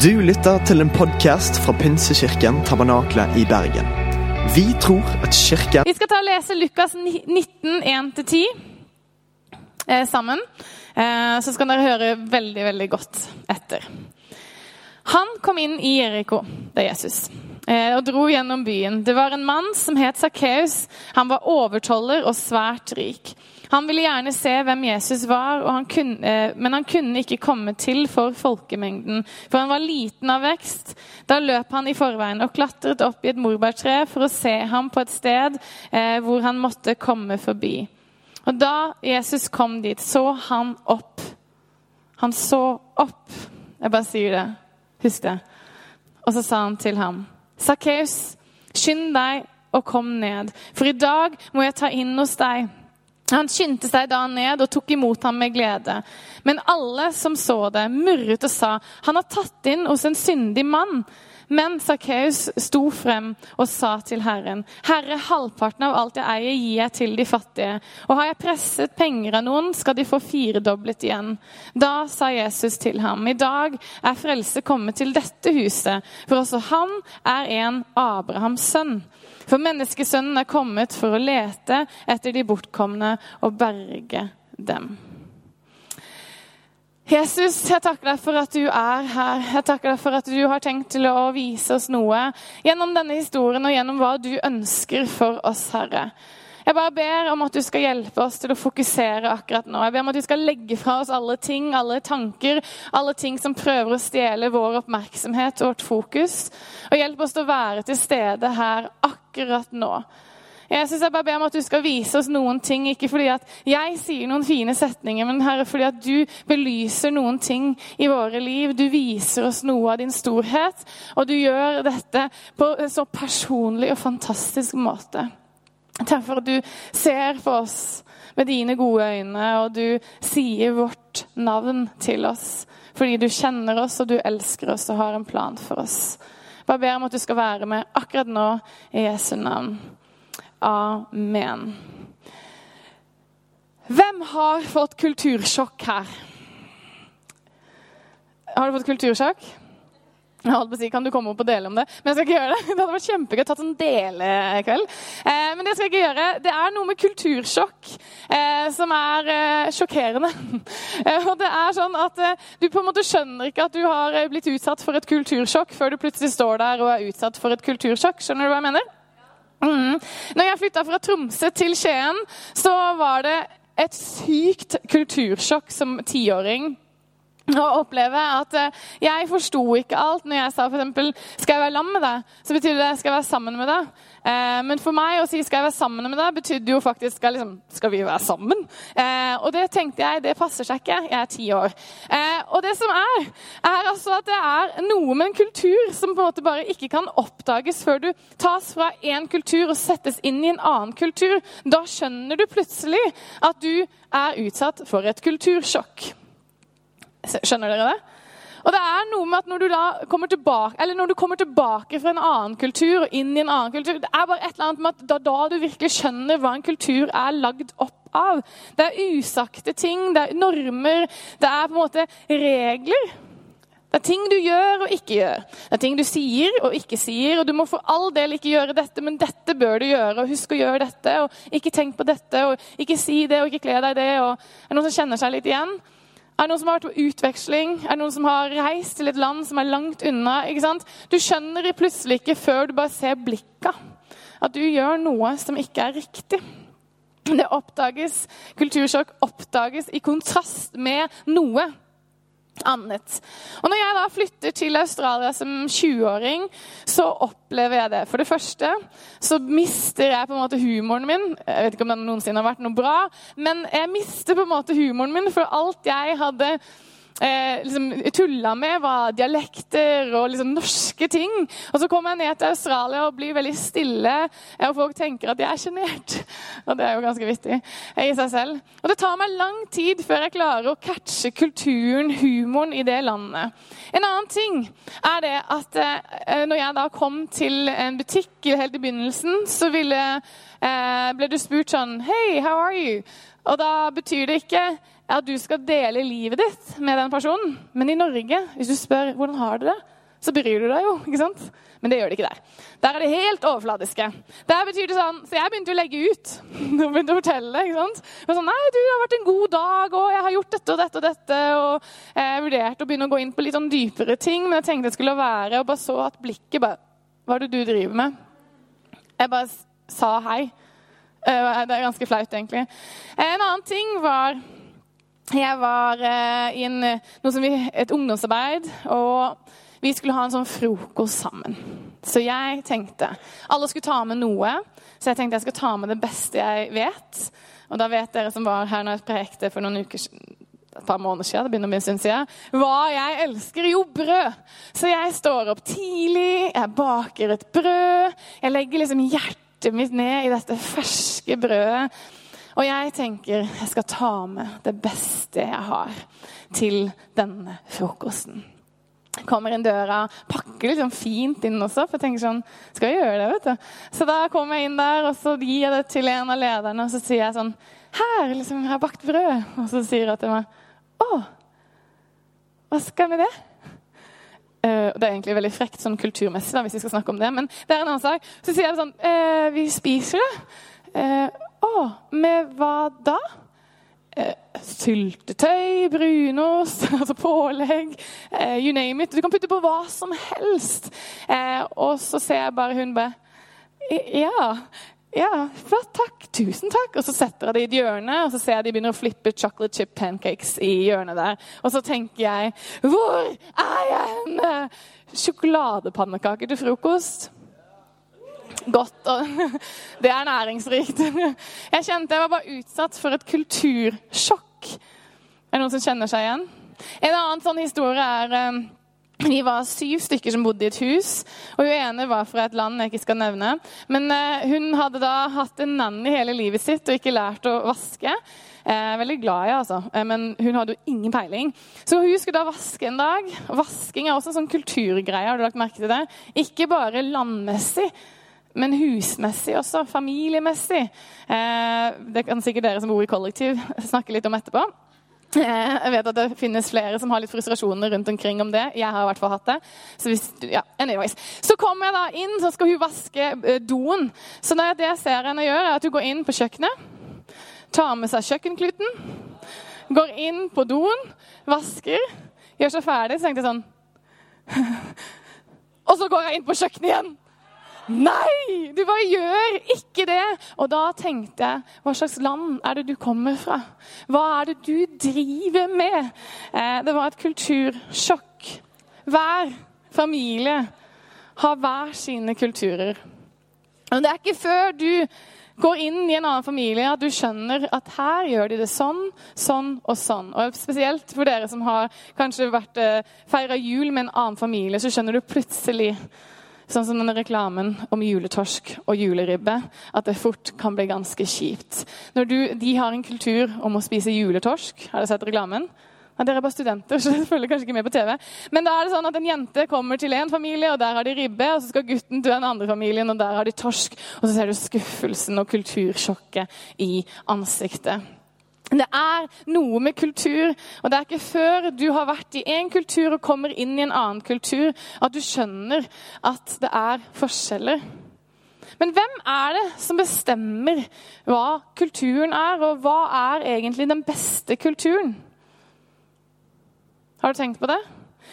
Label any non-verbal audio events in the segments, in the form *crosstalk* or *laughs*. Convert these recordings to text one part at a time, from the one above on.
Du lytter til en podkast fra Pinsekirken Tabernakle i Bergen. Vi tror at kirken Vi skal ta og lese Lukas 19, 1-10 eh, sammen. Eh, så skal dere høre veldig, veldig godt etter. Han kom inn i Jeriko, det er Jesus, eh, og dro gjennom byen. Det var en mann som het Sakkeus. Han var overtoller og svært rik. Han ville gjerne se hvem Jesus var, han kunne, eh, men han kunne ikke komme til for folkemengden, for han var liten av vekst. Da løp han i forveien og klatret opp i et morbærtre for å se ham på et sted eh, hvor han måtte komme forbi. Og da Jesus kom dit, så han opp. Han så opp. Jeg bare sier det. Husk det. Og så sa han til ham, Sakkeus, skynd deg og kom ned, for i dag må jeg ta inn hos deg. Han skyndte seg da ned og tok imot ham med glede. Men alle som så det, murret og sa, han har tatt inn hos en syndig mann. Men Sakkeus sto frem og sa til Herren, Herre, halvparten av alt jeg eier, gir jeg til de fattige. Og har jeg presset penger av noen, skal de få firedoblet igjen. Da sa Jesus til ham, i dag er frelse kommet til dette huset, for også han er en Abrahams sønn. For menneskesønnen er kommet for å lete etter de bortkomne og berge dem. Jesus, jeg takker deg for at du er her. Jeg takker deg for at du har tenkt til å vise oss noe gjennom denne historien og gjennom hva du ønsker for oss, Herre. Jeg bare ber om at du skal hjelpe oss til å fokusere akkurat nå. Jeg ber om at du skal legge fra oss alle ting, alle tanker, alle ting som prøver å stjele vår oppmerksomhet og vårt fokus. Og hjelp oss til å være til stede her akkurat nå. Jeg synes jeg bare ber om at du skal vise oss noen ting, ikke fordi at jeg sier noen fine setninger, men Herre, fordi at du belyser noen ting i våre liv. Du viser oss noe av din storhet, og du gjør dette på en så personlig og fantastisk måte. Takk for at du ser på oss med dine gode øyne, og du sier vårt navn til oss fordi du kjenner oss, og du elsker oss og har en plan for oss. Bare ber om at du skal være med akkurat nå i Jesu navn. Amen. Hvem har fått kultursjokk her? Har du fått kultursjokk? Jeg holdt på å si, Kan du komme opp og dele om det? Men jeg skal ikke gjøre det. *laughs* Det hadde vært kjempegøy å tatt en delekveld. Eh, men det skal jeg ikke gjøre. Det er noe med kultursjokk eh, som er eh, sjokkerende. *laughs* Eh, og det er sånn at eh, Du på en måte skjønner ikke at du har eh, blitt utsatt for et kultursjokk før du plutselig står der og er utsatt for et kultursjokk. Skjønner du hva jeg mener? Mm. Når jeg flytta fra Tromsø til Skien, så var det et sykt kultursjokk som tiåring *laughs* å oppleve at jeg forsto ikke alt. Når jeg sa f.eks. 'skal jeg være lam med deg', så betyr det 'skal jeg være sammen med deg'. Eh, men for meg å si 'skal jeg være sammen med deg', betydde jo faktisk skal, liksom, 'skal vi være sammen'? Eh, og det tenkte jeg, det passer seg ikke. Jeg er ti år. Eh, og det som er, er altså at det er noe med en kultur som på en måte bare ikke kan oppdages før du tas fra én kultur og settes inn i en annen kultur. Da skjønner du plutselig at du er utsatt for et kultursjokk. Skjønner dere det? Og det er noe med at når du, kommer tilbake, når du kommer tilbake fra en annen kultur og inn i en annen kultur Det er bare et eller annet med at da, da du virkelig skjønner hva en kultur er lagd opp av. Det er usagte ting, det er normer, det er på en måte regler. Det er ting du gjør og ikke gjør. Det er ting du sier og ikke sier. Og du må for all del ikke gjøre dette, men dette bør du gjøre. Og husk å gjøre dette, og ikke tenk på dette, og ikke si det, og ikke kle deg det. Og er det noen som kjenner seg litt igjen? Er det noen som har vært på utveksling? Er det noen som har reist til et land som er langt unna? ikke sant? Du skjønner det plutselig ikke før du bare ser blikka. At du gjør noe som ikke er riktig. Det oppdages, Kultursjokk oppdages i kontrast med noe annet. Og når jeg da flytter til Australia som 20-åring, så opplever jeg det. For det første så mister jeg på en måte humoren min. Jeg vet ikke om den noensinne har vært noe bra, men jeg mister på en måte humoren min, for alt jeg hadde eh, liksom, tulla med, var dialekter og liksom, norske ting. Og så kommer jeg ned til Australia og blir veldig stille, og folk tenker at jeg er sjenert. *laughs* Og det er jo ganske vittig i seg selv. Og det tar meg lang tid før jeg klarer å catche kulturen, humoren, i det landet. En annen ting er det at eh, når jeg da kom til en butikk helt i begynnelsen, så ville, eh, ble du spurt sånn Hei, how are you? Og da betyr det ikke at du skal dele livet ditt med den personen. Men i Norge, hvis du spør hvordan har du det, så bryr du deg jo. ikke sant? Men det gjør det ikke der. Der er det helt overfladiske. Der betyr det sånn, Så jeg begynte å legge ut. *laughs* og begynte å fortelle. ikke sant? Men sånn, Nei, du, det har vært en god dag, og jeg har gjort dette og dette og dette. Og jeg vurderte å begynne å gå inn på litt sånn dypere ting, men jeg tenkte det skulle være, og bare så at blikket bare Hva er det du driver med? Jeg bare sa hei. Eh, det er ganske flaut, egentlig. En annen ting var Jeg var eh, i en, vi, et ungdomsarbeid. og vi skulle ha en sånn frokost sammen. Så jeg tenkte Alle skulle ta med noe. Så jeg tenkte jeg skal ta med det beste jeg vet. Og da vet dere som var her når jeg prekte for noen uker siden et par måneder siden, det begynner å bli en stund siden, hva jeg elsker. Jo, brød. Så jeg står opp tidlig, jeg baker et brød. Jeg legger liksom hjertet mitt ned i dette ferske brødet. Og jeg tenker jeg skal ta med det beste jeg har til denne frokosten kommer inn døra, pakker liksom fint inn også. For jeg tenker sånn Skal jeg gjøre det, vet du? Så da kommer jeg inn der, og så gir jeg det til en av lederne, og så sier jeg sånn Her, liksom, jeg har bakt brød. Og så sier hun til meg Å, hva skal jeg med det? Uh, det er egentlig veldig frekt sånn kulturmessig, da, hvis vi skal snakke om det. Men det er en annen sak. Så sier jeg sånn uh, Vi spiser det. Uh, med hva da? eh, syltetøy, brunost, *laughs* altså pålegg, eh, you name it. Du kan putte på hva som helst. Eh, og så ser jeg bare hun bare Ja. Ja, flott, takk. Tusen takk. Og så setter jeg det i et hjørne, og så ser jeg de begynner å flippe chocolate chip pancakes i hjørnet der. Og så tenker jeg Hvor er jeg henne? Sjokoladepannekaker til frokost godt. og *laughs* Det er næringsrikt. *laughs* Jeg kjente jeg var bare utsatt for et kultursjokk. Er det noen som kjenner seg igjen? En annen sånn historie er eh, vi var syv stykker som bodde i et hus. og Hun ene var fra et land jeg ikke skal nevne. Men uh, hun hadde da hatt en nanny hele livet sitt og ikke lært å vaske. Er veldig glad i altså. men hun hadde jo ingen peiling. Så hun skulle da vaske en dag. Vasking er også en sånn kulturgreie. har du lagt merke til det? Ikke bare landmessig, men husmessig også. Familiemessig. Eh, det kan sikkert dere som bor i kollektiv, *laughs* snakke litt om etterpå. Eh, jeg vet at det finnes flere som har litt frustrasjoner rundt omkring om det. Jeg har i hvert fall hatt det. Så, hvis, ja, så kommer jeg da inn, så skal hun vaske eh, doen. Så det jeg ser henne gjøre, er at hun går inn på kjøkkenet, tar med seg kjøkkenkluten, går inn på doen, vasker, gjør seg ferdig, så tenkte jeg sånn *laughs* Og så går jeg inn på kjøkkenet igjen! Nei! Du bare gjør ikke det! Og da tenkte jeg Hva slags land er det du kommer fra? Hva er det du driver med? Eh, det var et kultursjokk. Hver familie har hver sine kulturer. Men det er ikke før du går inn i en annen familie at du skjønner at her gjør de det sånn, sånn og sånn. Og Spesielt for dere som har kanskje vært eh, feira jul med en annen familie, så skjønner du plutselig Sånn som denne reklamen om juletorsk og juleribbe. At det fort kan bli ganske kjipt. Du, de har en kultur om å spise juletorsk. Har dere sett reklamen? Ja, dere er bare studenter, *laughs* så dere følger kanskje ikke med på TV. Men da er det sånn at en jente kommer til en familie, og der har de ribbe. Og så skal gutten til den andre familien, og der har de torsk. Og så ser du skuffelsen og kultursjokket i ansiktet. Det er noe med kultur, og det er ikke før du har vært i én kultur og kommer inn i en annen kultur, at du skjønner at det er forskjeller. Men hvem er det som bestemmer hva kulturen er, og hva er egentlig den beste kulturen? Har du tenkt på det?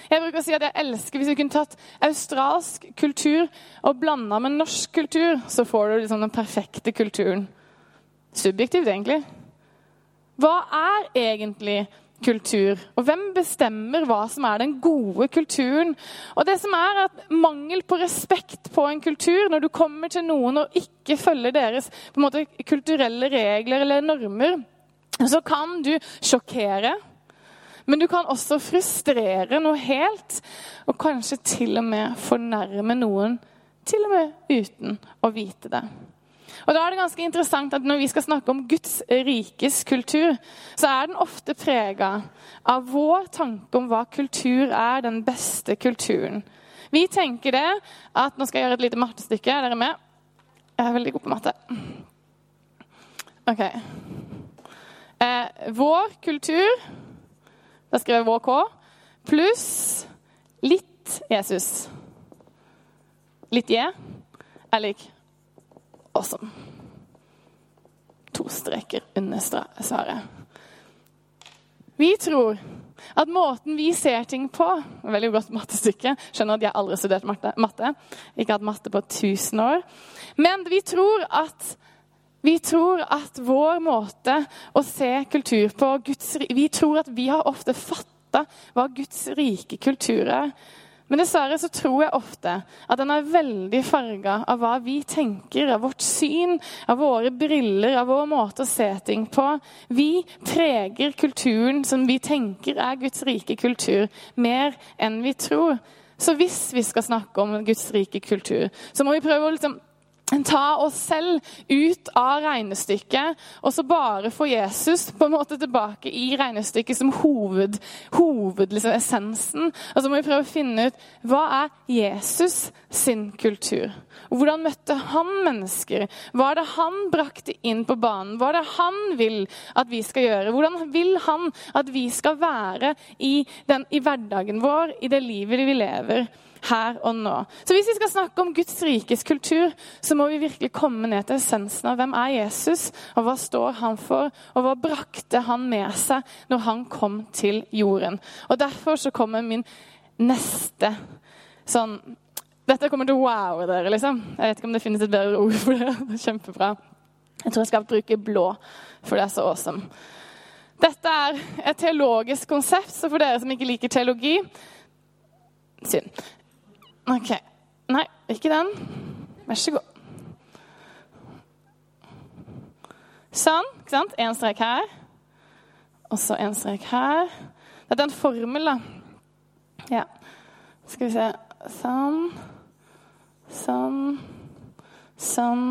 Jeg bruker å si at jeg elsker Hvis vi kunne tatt australsk kultur og blanda med norsk kultur, så får du liksom den perfekte kulturen. Subjektivt, egentlig. Hva er egentlig kultur? Og hvem bestemmer hva som er den gode kulturen? Og det som er at Mangel på respekt på en kultur, når du kommer til noen og ikke følger deres måte, kulturelle regler eller normer, så kan du sjokkere. Men du kan også frustrere noe helt, og kanskje til og med fornærme noen, til og med uten å vite det. Og da er det ganske interessant at Når vi skal snakke om Guds rikes kultur, så er den ofte prega av vår tanke om hva kultur er den beste kulturen. Vi tenker det at Nå skal jeg gjøre et lite mattestykke. Er dere med? Jeg er veldig god på matte. Ok. Eh, vår kultur Da skriver jeg vår K. Pluss litt Jesus. Litt J er lik awesome. To streker under svaret. Vi tror at måten vi ser ting på Veldig godt mattestykke. Skjønner at jeg aldri har studert matte. Ikke hatt matte på 1000 år. Men vi tror at vi tror at vår måte å se kultur på Guds, Vi tror at vi har ofte fatta hva Guds rike kultur er. Men dessverre så tror jeg ofte at den er veldig farga av hva vi tenker, av vårt syn, av våre briller, av vår måte å se ting på. Vi preger kulturen som vi tenker er Guds rike kultur, mer enn vi tror. Så hvis vi skal snakke om Guds rike kultur, så må vi prøve å liksom ta oss selv ut av regnestykket, og så bare få Jesus på en måte tilbake i regnestykket som hoved, hoved liksom. Og så må vi prøve å finne ut hva er Jesus sin kultur? Hvordan møtte han mennesker? Hva er det han brakte inn på banen? Hva er det han vil at vi skal gjøre? Hvordan vil han at vi skal være i, den, i hverdagen vår, i det livet vi lever? Her og nå. Så hvis vi skal snakke om Guds rikes kultur, så må vi virkelig komme ned til essensen av hvem er Jesus, og hva står han for, og hva brakte han med seg når han kom til jorden. Og Derfor så kommer min neste sånn Dette kommer til å wowe dere, liksom. Jeg vet ikke om det finnes et bedre ord for det. *laughs* Det er kjempebra. Jeg tror jeg skal bruke blå, for det er så awesome. Dette er et teologisk konsept, så for dere som ikke liker teologi Synd. OK. Nei, ikke den. Vær så god. Sånn. ikke sant? Én strek her. Og så én strek her. Dette er en formel, da. Ja. Skal vi se Sånn. Sånn. Sånn.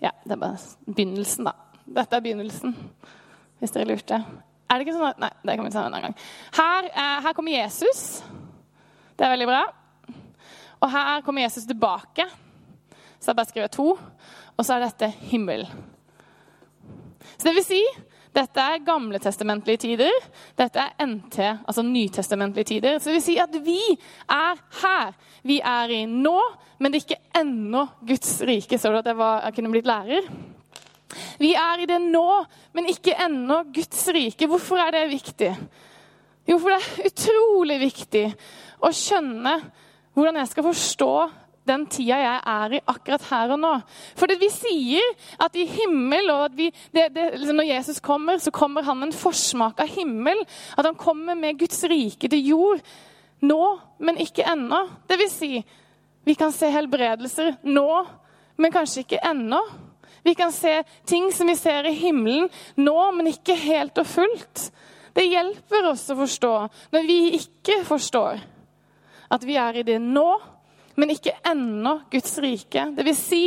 Ja, det er bare begynnelsen, da. Dette er begynnelsen, hvis dere lurte. Er det ikke sånn at Nei, det kan vi ta en annen gang. Her, eh, her kommer Jesus. Det er veldig bra. Og her kommer Jesus tilbake. Så jeg bare skriver to. Og så er dette himmel. Så det vil si dette er gamletestamentlige tider. Dette er NT, altså nytestamentlige tider. Så det vil si at vi er her. Vi er i nå, men det er ikke ennå Guds rike. Så du at jeg, var, jeg kunne blitt lærer? Vi er i det nå, men ikke ennå Guds rike. Hvorfor er det viktig? Jo, for det er utrolig viktig å skjønne hvordan jeg skal forstå den tida jeg er i akkurat her og nå. For vi sier at i himmel og vi, det, det, liksom Når Jesus kommer, så kommer han en forsmak av himmel. At han kommer med Guds rike til jord. Nå, men ikke ennå. Det vil si, vi kan se helbredelser nå, men kanskje ikke ennå. Vi kan se ting som vi ser i himmelen nå, men ikke helt og fullt. Det hjelper oss å forstå når vi ikke forstår at vi er i det nå, men ikke ennå Guds rike. Det vil si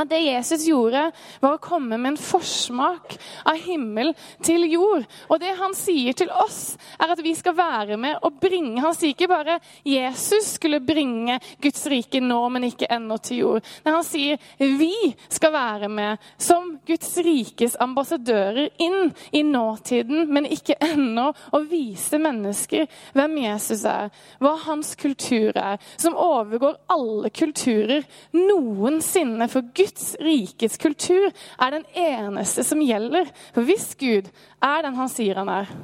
at det Jesus gjorde, var å komme med en forsmak av himmel til jord. Og det han sier til oss, er at vi skal være med og bringe Han sier ikke bare Jesus skulle bringe Guds rike nå, men ikke ennå til jord. Men han sier vi skal være med som Guds rikes ambassadører inn i nåtiden, men ikke ennå, og vise mennesker hvem Jesus er, hva hans kultur er, som overgår alle kulturer noensinne. For Gud Guds rikes kultur er den eneste som gjelder. For hvis Gud er den han sier han er,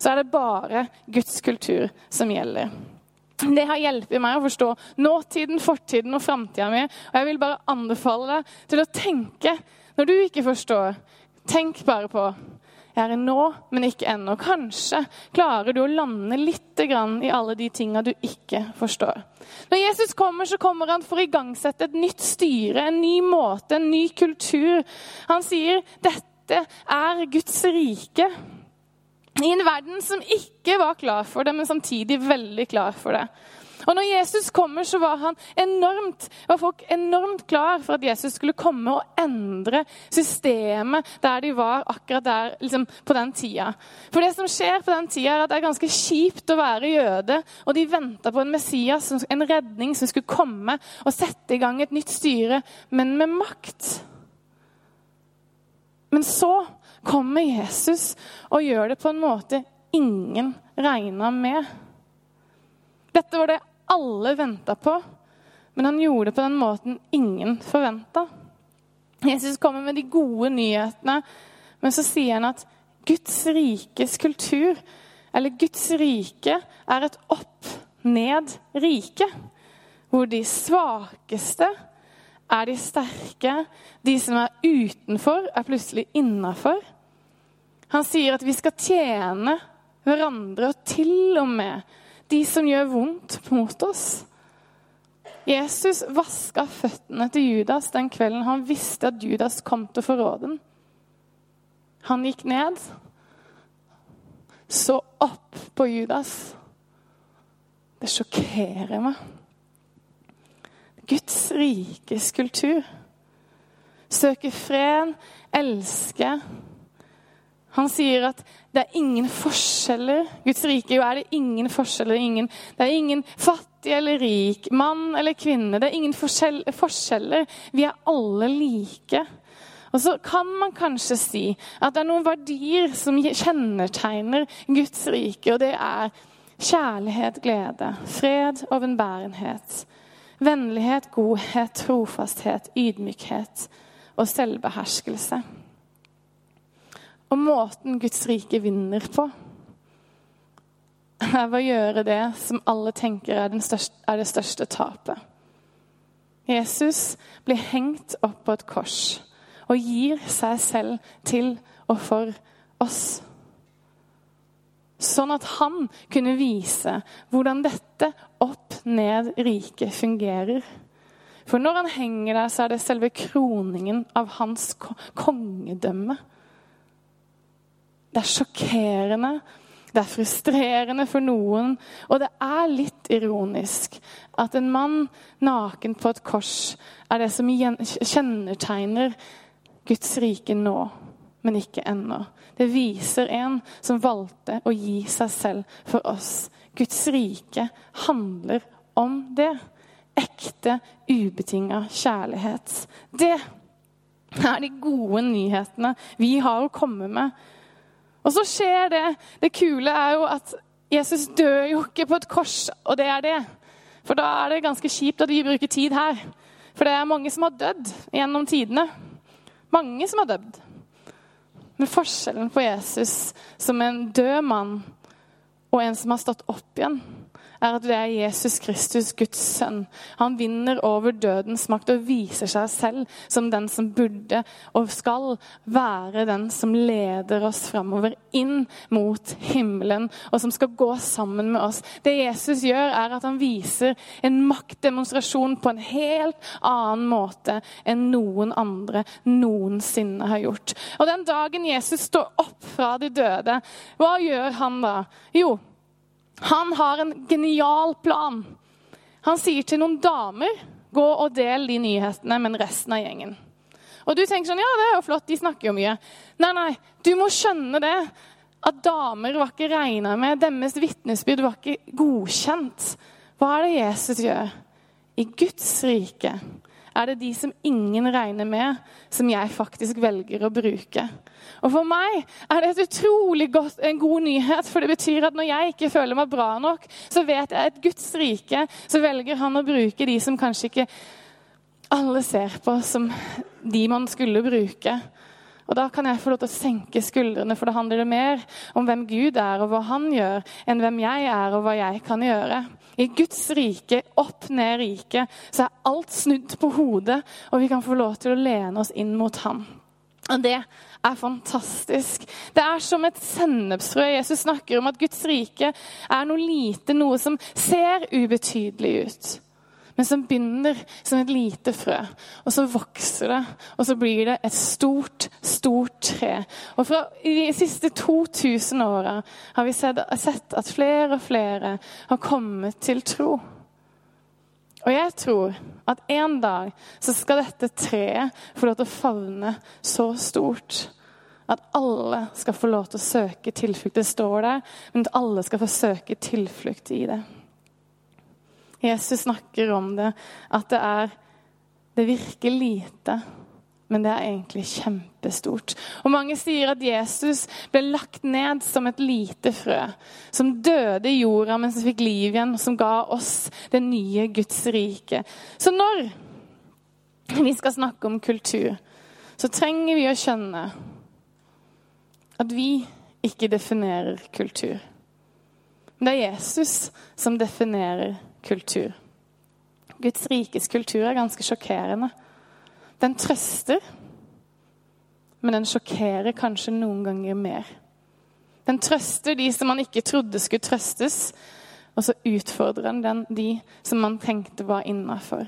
så er det bare Guds kultur som gjelder. Det har hjulpet meg å forstå nåtiden, fortiden og framtida mi. Og jeg vil bare anbefale deg til å tenke når du ikke forstår. Tenk bare på jeg er nå, men ikke ennå. Kanskje klarer du å lande litt i alle de tinga du ikke forstår. Når Jesus kommer, så kommer han for å igangsette et nytt styre, en ny måte, en ny kultur. Han sier dette er Guds rike. I en verden som ikke var klar for det, men samtidig veldig klar for det. Og når Jesus kommer, så var han enormt, var folk enormt klar for at Jesus skulle komme og endre systemet der de var akkurat der liksom, på den tida. For det som skjer på den tida, er at det er ganske kjipt å være jøde. Og de venta på en Messias, en redning som skulle komme og sette i gang et nytt styre, men med makt. Men så kommer Jesus og gjør det på en måte ingen regna med. Dette var det alle venta på, men han gjorde det på den måten ingen forventa. Jesus kommer med de gode nyhetene, men så sier han at Guds rikes kultur, eller Guds rike, er et opp-ned-rike. Hvor de svakeste er de sterke. De som er utenfor, er plutselig innafor. Han sier at vi skal tjene hverandre, og til og med de som gjør vondt mot oss. Jesus vaska føttene til Judas den kvelden han visste at Judas kom til å forråde ham. Han gikk ned, så opp på Judas. Det sjokkerer meg. Guds rikes kultur. Søke fred, elske. Han sier at det er ingen forskjeller. Guds rike jo er det ingen forskjeller. Ingen, det er ingen fattig eller rik, mann eller kvinne. Det er ingen forskjeller. Vi er alle like. Og så kan man kanskje si at det er noen verdier som kjennetegner Guds rike, og det er kjærlighet, glede, fred, overbærenhet, vennlighet, godhet, trofasthet, ydmykhet og selvbeherskelse. Og måten Guds rike vinner på, er ved å gjøre det som alle tenker er, største, er det største tapet. Jesus blir hengt opp på et kors og gir seg selv til og for oss. Sånn at han kunne vise hvordan dette opp-ned-riket fungerer. For når han henger der, så er det selve kroningen av hans kongedømme. Det er sjokkerende, det er frustrerende for noen, og det er litt ironisk at en mann naken på et kors er det som kjennetegner Guds rike nå, men ikke ennå. Det viser en som valgte å gi seg selv for oss. Guds rike handler om det. Ekte, ubetinga kjærlighet. Det er de gode nyhetene vi har å komme med og så skjer det. Det kule er jo at Jesus dør jo ikke på et kors, og det er det. For da er det ganske kjipt at vi bruker tid her. For det er mange som har dødd gjennom tidene. Mange som har dødd. Men forskjellen på Jesus som en død mann og en som har stått opp igjen, er at det er Jesus Kristus, Guds sønn. Han vinner over dødens makt og viser seg selv som den som burde og skal være den som leder oss framover inn mot himmelen, og som skal gå sammen med oss. Det Jesus gjør, er at han viser en maktdemonstrasjon på en helt annen måte enn noen andre noensinne har gjort. Og den dagen Jesus står opp fra de døde, hva gjør han da? Jo, han har en genial plan. Han sier til noen damer gå og del de nyhetene med resten av gjengen. Og du tenker sånn, ja, det er jo flott, de snakker jo mye. Nei, nei, du må skjønne det. At damer var ikke regna med. Deres vitnesbyrd var ikke godkjent. Hva er det Jesus gjør? I Guds rike er det de som ingen regner med, som jeg faktisk velger å bruke. Og For meg er det et utrolig godt, en god nyhet, for det betyr at når jeg ikke føler meg bra nok, så vet jeg at Guds rike så velger han å bruke de som kanskje ikke alle ser på som de man skulle bruke. Og Da kan jeg få lov til å senke skuldrene, for da handler det mer om hvem Gud er og hva han gjør, enn hvem jeg er og hva jeg kan gjøre. I Guds rike, opp ned riket, så er alt snudd på hodet, og vi kan få lov til å lene oss inn mot ham. Og det er fantastisk. Det er som et sennepsfrø. Jesus snakker om at Guds rike er noe lite, noe som ser ubetydelig ut men som begynner som et lite frø. Og så vokser det, og så blir det et stort, stort tre. Og fra de siste 2000 åra har vi sett, at flere og flere har kommet til tro. Og jeg tror at en dag så skal dette treet få lov til å favne så stort at alle skal få lov til å søke tilflukt. Det står der, men at alle skal få søke tilflukt i det. Jesus snakker om det, at det er Det virker lite, men det er egentlig kjempestort. Og Mange sier at Jesus ble lagt ned som et lite frø, som døde i jorda, men som fikk liv igjen, og som ga oss det nye Guds rike. Så når vi skal snakke om kultur, så trenger vi å skjønne at vi ikke definerer kultur. Men det er Jesus som definerer kultur. Guds rikes kultur er ganske sjokkerende. Den trøster, men den sjokkerer kanskje noen ganger mer. Den trøster de som man ikke trodde skulle trøstes, og så utfordrer den de som man tenkte var innafor.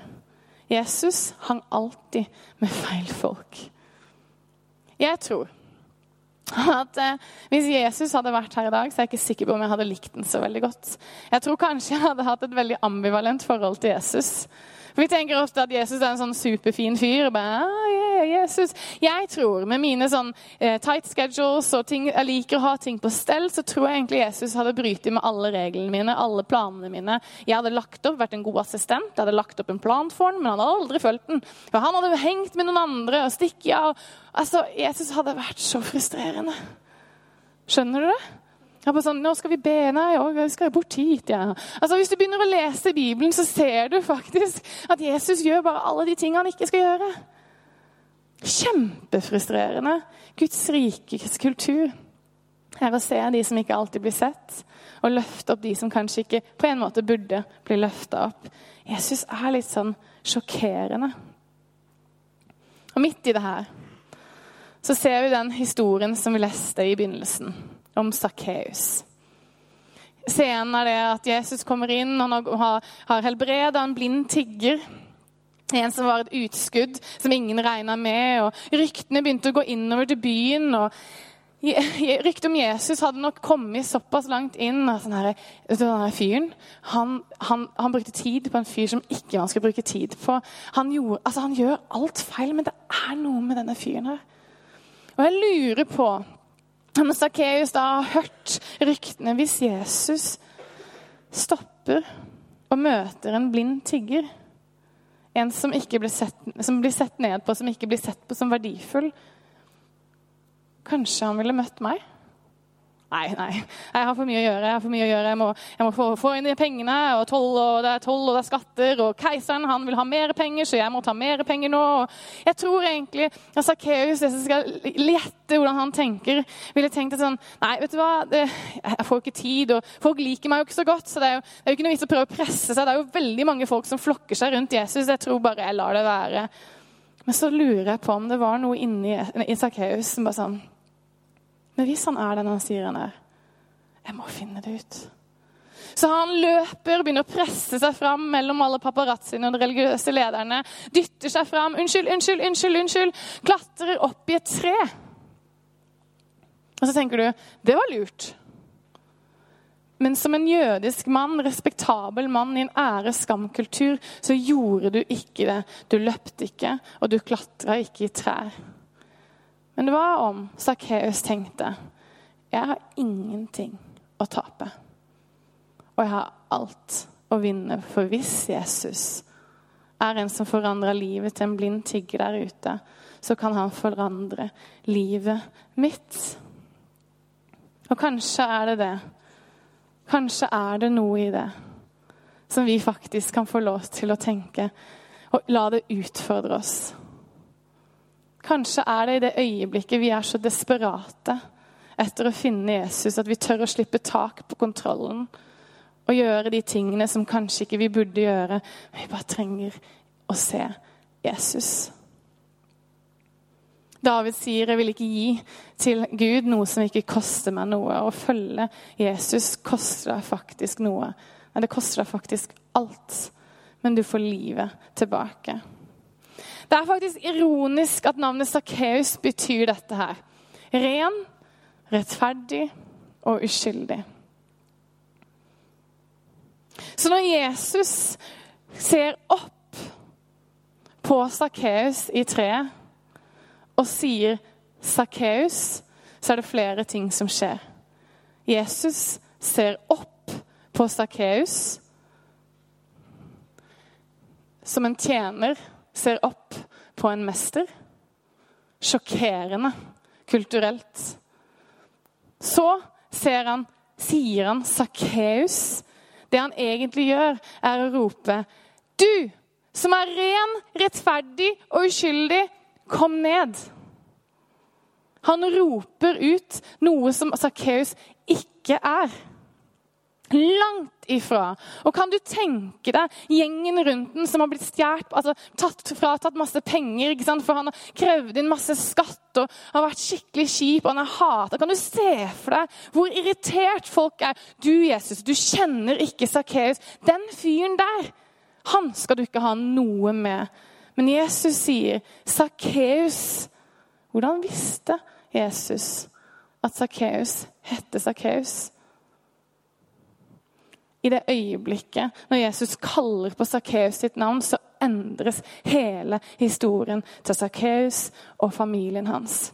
Jesus hang alltid med feil folk. Jeg tror at eh, Hvis Jesus hadde vært her i dag, så er jeg ikke sikker på om jeg hadde likt den så veldig godt. Jeg tror kanskje jeg hadde hatt et veldig ambivalent forhold til Jesus. Vi tenker ofte at Jesus er en sånn superfin fyr. Bare, ah, yeah, Jesus. Jeg tror, med mine sånn eh, tight schedules og ting, jeg liker å ha ting på stell, så tror jeg egentlig Jesus hadde brytet med alle reglene mine, alle planene mine. Jeg hadde lagt opp, vært en god assistent, jeg hadde lagt opp en plan for han, men han hadde aldri fulgt den. For han hadde hengt med noen andre og stikket av. Altså, Jesus hadde vært så frustrerende. Skjønner du det? Jeg bare sånn, 'Nå skal vi be.' Nei, jeg skal bort hit. Ja. Altså, Hvis du begynner å lese Bibelen, så ser du faktisk at Jesus gjør bare alle de tingene han ikke skal gjøre. Kjempefrustrerende. Guds rikes kultur er å se de som ikke alltid blir sett, og løfte opp de som kanskje ikke på en måte burde bli løfta opp. Jesus er litt sånn sjokkerende. Og midt i det her så ser vi den historien som vi leste i begynnelsen om Sakkeus. Scenen er det at Jesus kommer inn, han har, har helbreda en blind tigger. En som var et utskudd som ingen regna med. og Ryktene begynte å gå innover til byen. og Ryktet om Jesus hadde nok kommet såpass langt inn. at denne, denne fyren, han, han, han, brukte tid på en fyr som ikke man skal bruke tid på. Han, gjorde, altså han gjør alt feil, men det er noe med denne fyren her. Og jeg lurer på når Sakkeus har hørt ryktene Hvis Jesus stopper og møter en blind tigger, en som, sett, som blir sett ned på, som ikke blir sett på som verdifull Kanskje han ville møtt meg? Nei, nei. Jeg har for mye å gjøre. Jeg har for mye å gjøre. Jeg må, jeg må få, få, inn de pengene. Og toll, og det er toll, og det er skatter. Og keiseren han vil ha mer penger, så jeg må ta mer penger nå. Jeg tror egentlig at Sakkeus, hvis jeg skal lette hvordan han tenker, ville tenkt at sånn Nei, vet du hva, det, jeg får ikke tid, og folk liker meg jo ikke så godt. Så det er jo, det er jo ikke noe vits å prøve å presse seg. Det er jo veldig mange folk som flokker seg rundt Jesus. Jeg tror bare jeg lar det være. Men så lurer jeg på om det var noe inni Sakkeus som bare sånn men hvis han er den han sier han er Jeg må finne det ut. Så han løper, begynner å presse seg fram mellom alle paparazziene og de religiøse lederne. Dytter seg fram. 'Unnskyld, unnskyld, unnskyld!' unnskyld, Klatrer opp i et tre. Og så tenker du det var lurt. Men som en jødisk mann, respektabel mann i en ære-skam-kultur, så gjorde du ikke det. Du løpte ikke, og du klatra ikke i trær. Men var om Sakkeus tenkte jeg har ingenting å tape. Og jeg har alt å vinne, for hvis Jesus er en som forandrer livet til en blind tigger der ute, så kan han forandre livet mitt. Og kanskje er det det. Kanskje er det noe i det som vi faktisk kan få lov til å tenke, og la det utfordre oss. Kanskje er det i det øyeblikket vi er så desperate etter å finne Jesus, at vi tør å slippe tak på kontrollen og gjøre de tingene som kanskje ikke vi burde gjøre. Vi bare trenger å se Jesus. David sier 'jeg vil ikke gi til Gud noe som ikke koster meg noe'. Å følge Jesus koster deg faktisk noe. Nei, det koster deg faktisk alt. Men du får livet tilbake. Det er faktisk ironisk at navnet Sakkeus betyr dette her. Ren, rettferdig og uskyldig. Så når Jesus ser opp på Sakkeus i treet og sier 'Sakkeus', så er det flere ting som skjer. Jesus ser opp på Sakkeus som en tjener ser opp på en mester. sjokkerende kulturelt. Så ser han, sier han Sakkeus. Det han egentlig gjør, er å rope Du som er ren, rettferdig og uskyldig, kom ned. Han roper ut noe som Sakkeus ikke er. Langt ifra. Og kan du tenke deg gjengen rundt den som har blitt stjålet, altså tatt, fratatt masse penger, for han har krevd inn masse skatt og har vært skikkelig kjip og han er hata. Kan du se for deg hvor irritert folk er? Du, Jesus, du kjenner ikke Sakkeus. Den fyren der, han skal du ikke ha noe med. Men Jesus sier, Sakkeus Hvordan visste Jesus at Sakkeus hette Sakkeus? I det øyeblikket når Jesus kaller på Sakkeus sitt navn, så endres hele historien til Sakkeus og familien hans.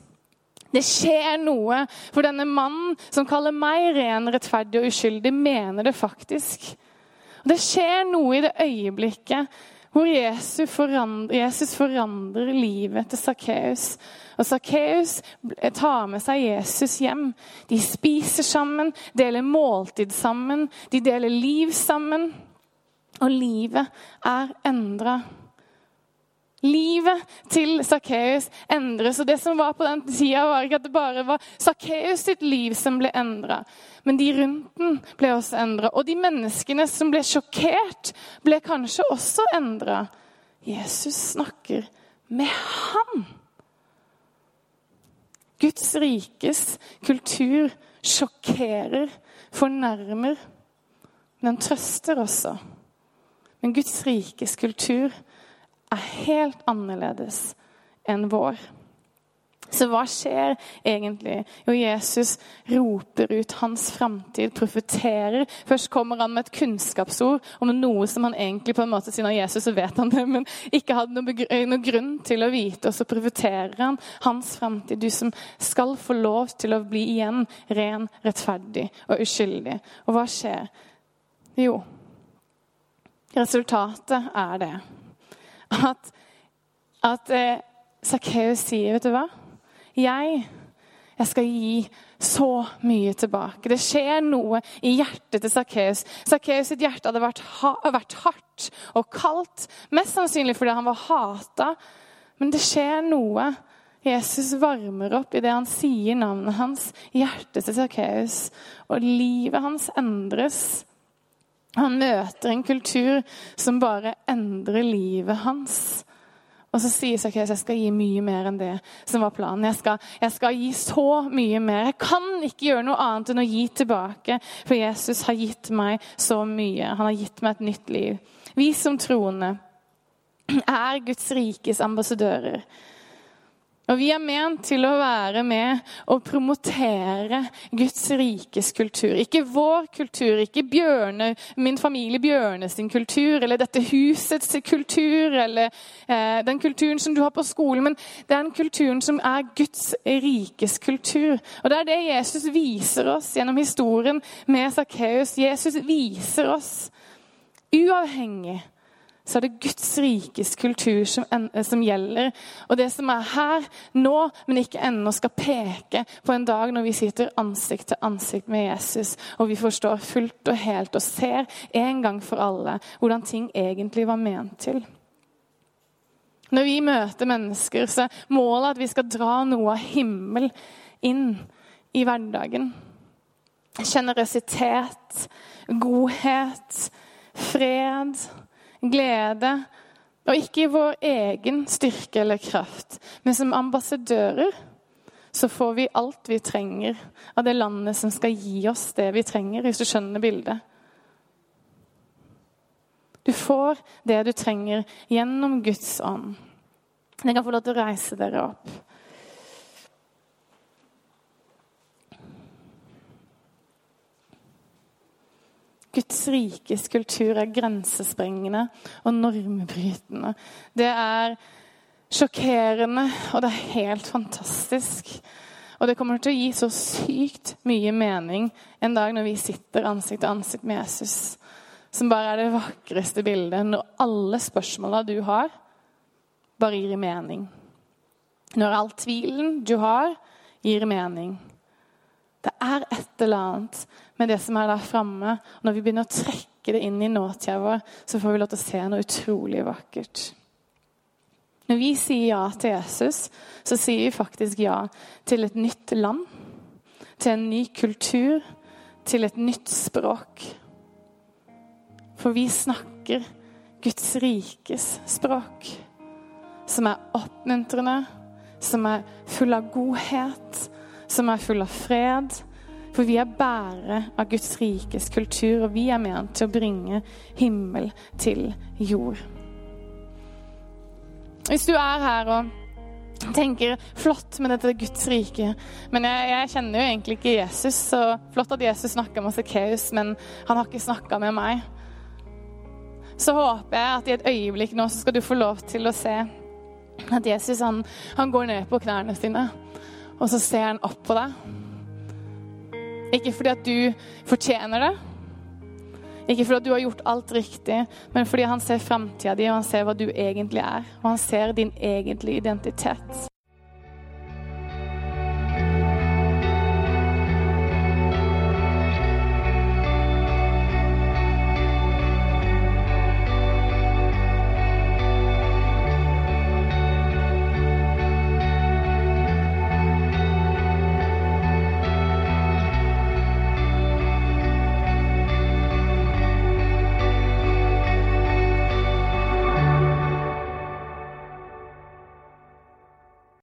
Det skjer noe, for denne mannen som kaller meg ren, rettferdig og uskyldig, mener det faktisk. Og det skjer noe i det øyeblikket hvor Jesus forandrer, Jesus forandrer livet til Sakkeus. Og Sakkeus tar med seg Jesus hjem. De spiser sammen, deler måltid sammen, de deler liv sammen. Og livet er endra. Livet til Sakkeus endres. Og det som var på den tida, var ikke at det bare var Sakkeus sitt liv som ble endra. Men de rundt den ble også endra. Og de menneskene som ble sjokkert, ble kanskje også endra. Jesus snakker med ham. Guds rikes kultur sjokkerer, fornærmer, men den trøster også. Men Guds rikes kultur er helt annerledes enn vår. Så hva skjer egentlig? Jo, Jesus roper ut hans framtid, profeterer. Først kommer han med et kunnskapsord om noe som han egentlig på en måte sier av Jesus, så vet han det, men ikke hadde noen noe grunn til å vite. Og så profeterer han hans framtid. Du som skal få lov til å bli igjen ren, rettferdig og uskyldig. Og hva skjer? Jo, resultatet er det at, at eh, Sakkeus sier, vet du hva? Jeg, jeg skal gi så mye tilbake. Det skjer noe i hjertet til Sakkeus. Sakkeus sitt hjerte hadde vært, ha, vært, hardt og kaldt. Mest sannsynlig fordi han var hata. Men det skjer noe. Jesus varmer opp i det han sier navnet hans, hjertet til Sakkeus. Og livet hans endres. Han møter en kultur som bare endrer livet hans. Og så sier Sakkeus jeg skal gi mye mer enn det som var planen. Jeg skal, jeg skal, gi så mye mer. Jeg kan ikke gjøre noe annet enn å gi tilbake, for Jesus har gitt meg så mye. Han har gitt meg et nytt liv. Vi som troende er Guds rikes ambassadører. Og vi er ment til å være med og promotere Guds rikes kultur. Ikke vår kultur, ikke Bjørne, min familie Bjørne sin kultur, eller dette husets kultur, eller eh, den kulturen som du har på skolen, men den kulturen som er Guds rikes kultur. Og det er det Jesus viser oss gjennom historien med Sakkeus. Jesus viser oss, uavhengig så er det Guds rikes kultur som, som, gjelder. Og det som er her nå, men ikke ennå, skal peke på en dag når vi sitter ansikt til ansikt med Jesus, og vi forstår fullt og helt og ser en gang for alle hvordan ting egentlig var ment til. Når vi møter mennesker, så er målet at vi skal dra noe av himmel inn i hverdagen. Sjenerøsitet, godhet, fred glede. Og ikke i vår egen styrke eller kraft, men som ambassadører så får vi alt vi trenger av det landet som skal gi oss det vi trenger, hvis du skjønner bildet. Du får det du trenger gjennom Guds ånd. Dere kan få lov til å reise dere opp. Guds rikes kultur er grensesprengende og normbrytende. Det er sjokkerende, og det er helt fantastisk. Og det kommer til å gi så sykt mye mening en dag når vi sitter ansikt til ansikt med Jesus, som bare er det vakreste bildet, når alle spørsmåla du har, bare gir mening. Når all tvilen du har, gir mening. Det er et eller annet med det som er der framme. Når vi begynner å trekke det inn i nåtida vår, så får vi lov til å se noe utrolig vakkert. Når vi sier ja til Jesus, så sier vi faktisk ja til et nytt land. Til en ny kultur. Til et nytt språk. For vi snakker Guds rikes språk. Som er oppmuntrende, som er full av godhet, som er full av fred. For vi er bærere av Guds rikes kultur, og vi er ment til å bringe himmel til jord. Hvis du er her og tenker flott med dette Guds rike, men jeg, jeg kjenner jo egentlig ikke Jesus, så flott at Jesus snakka med Sakkeus, men han har ikke snakka med meg. Så håper jeg at i et øyeblikk nå så skal du få lov til å se at Jesus han, han går ned på knærne sine, og så ser han opp på deg. Ikke fordi at du fortjener det, ikke fordi at du har gjort alt riktig, men fordi han ser framtida di, og han ser hva du egentlig er. Og han ser din egentlige identitet.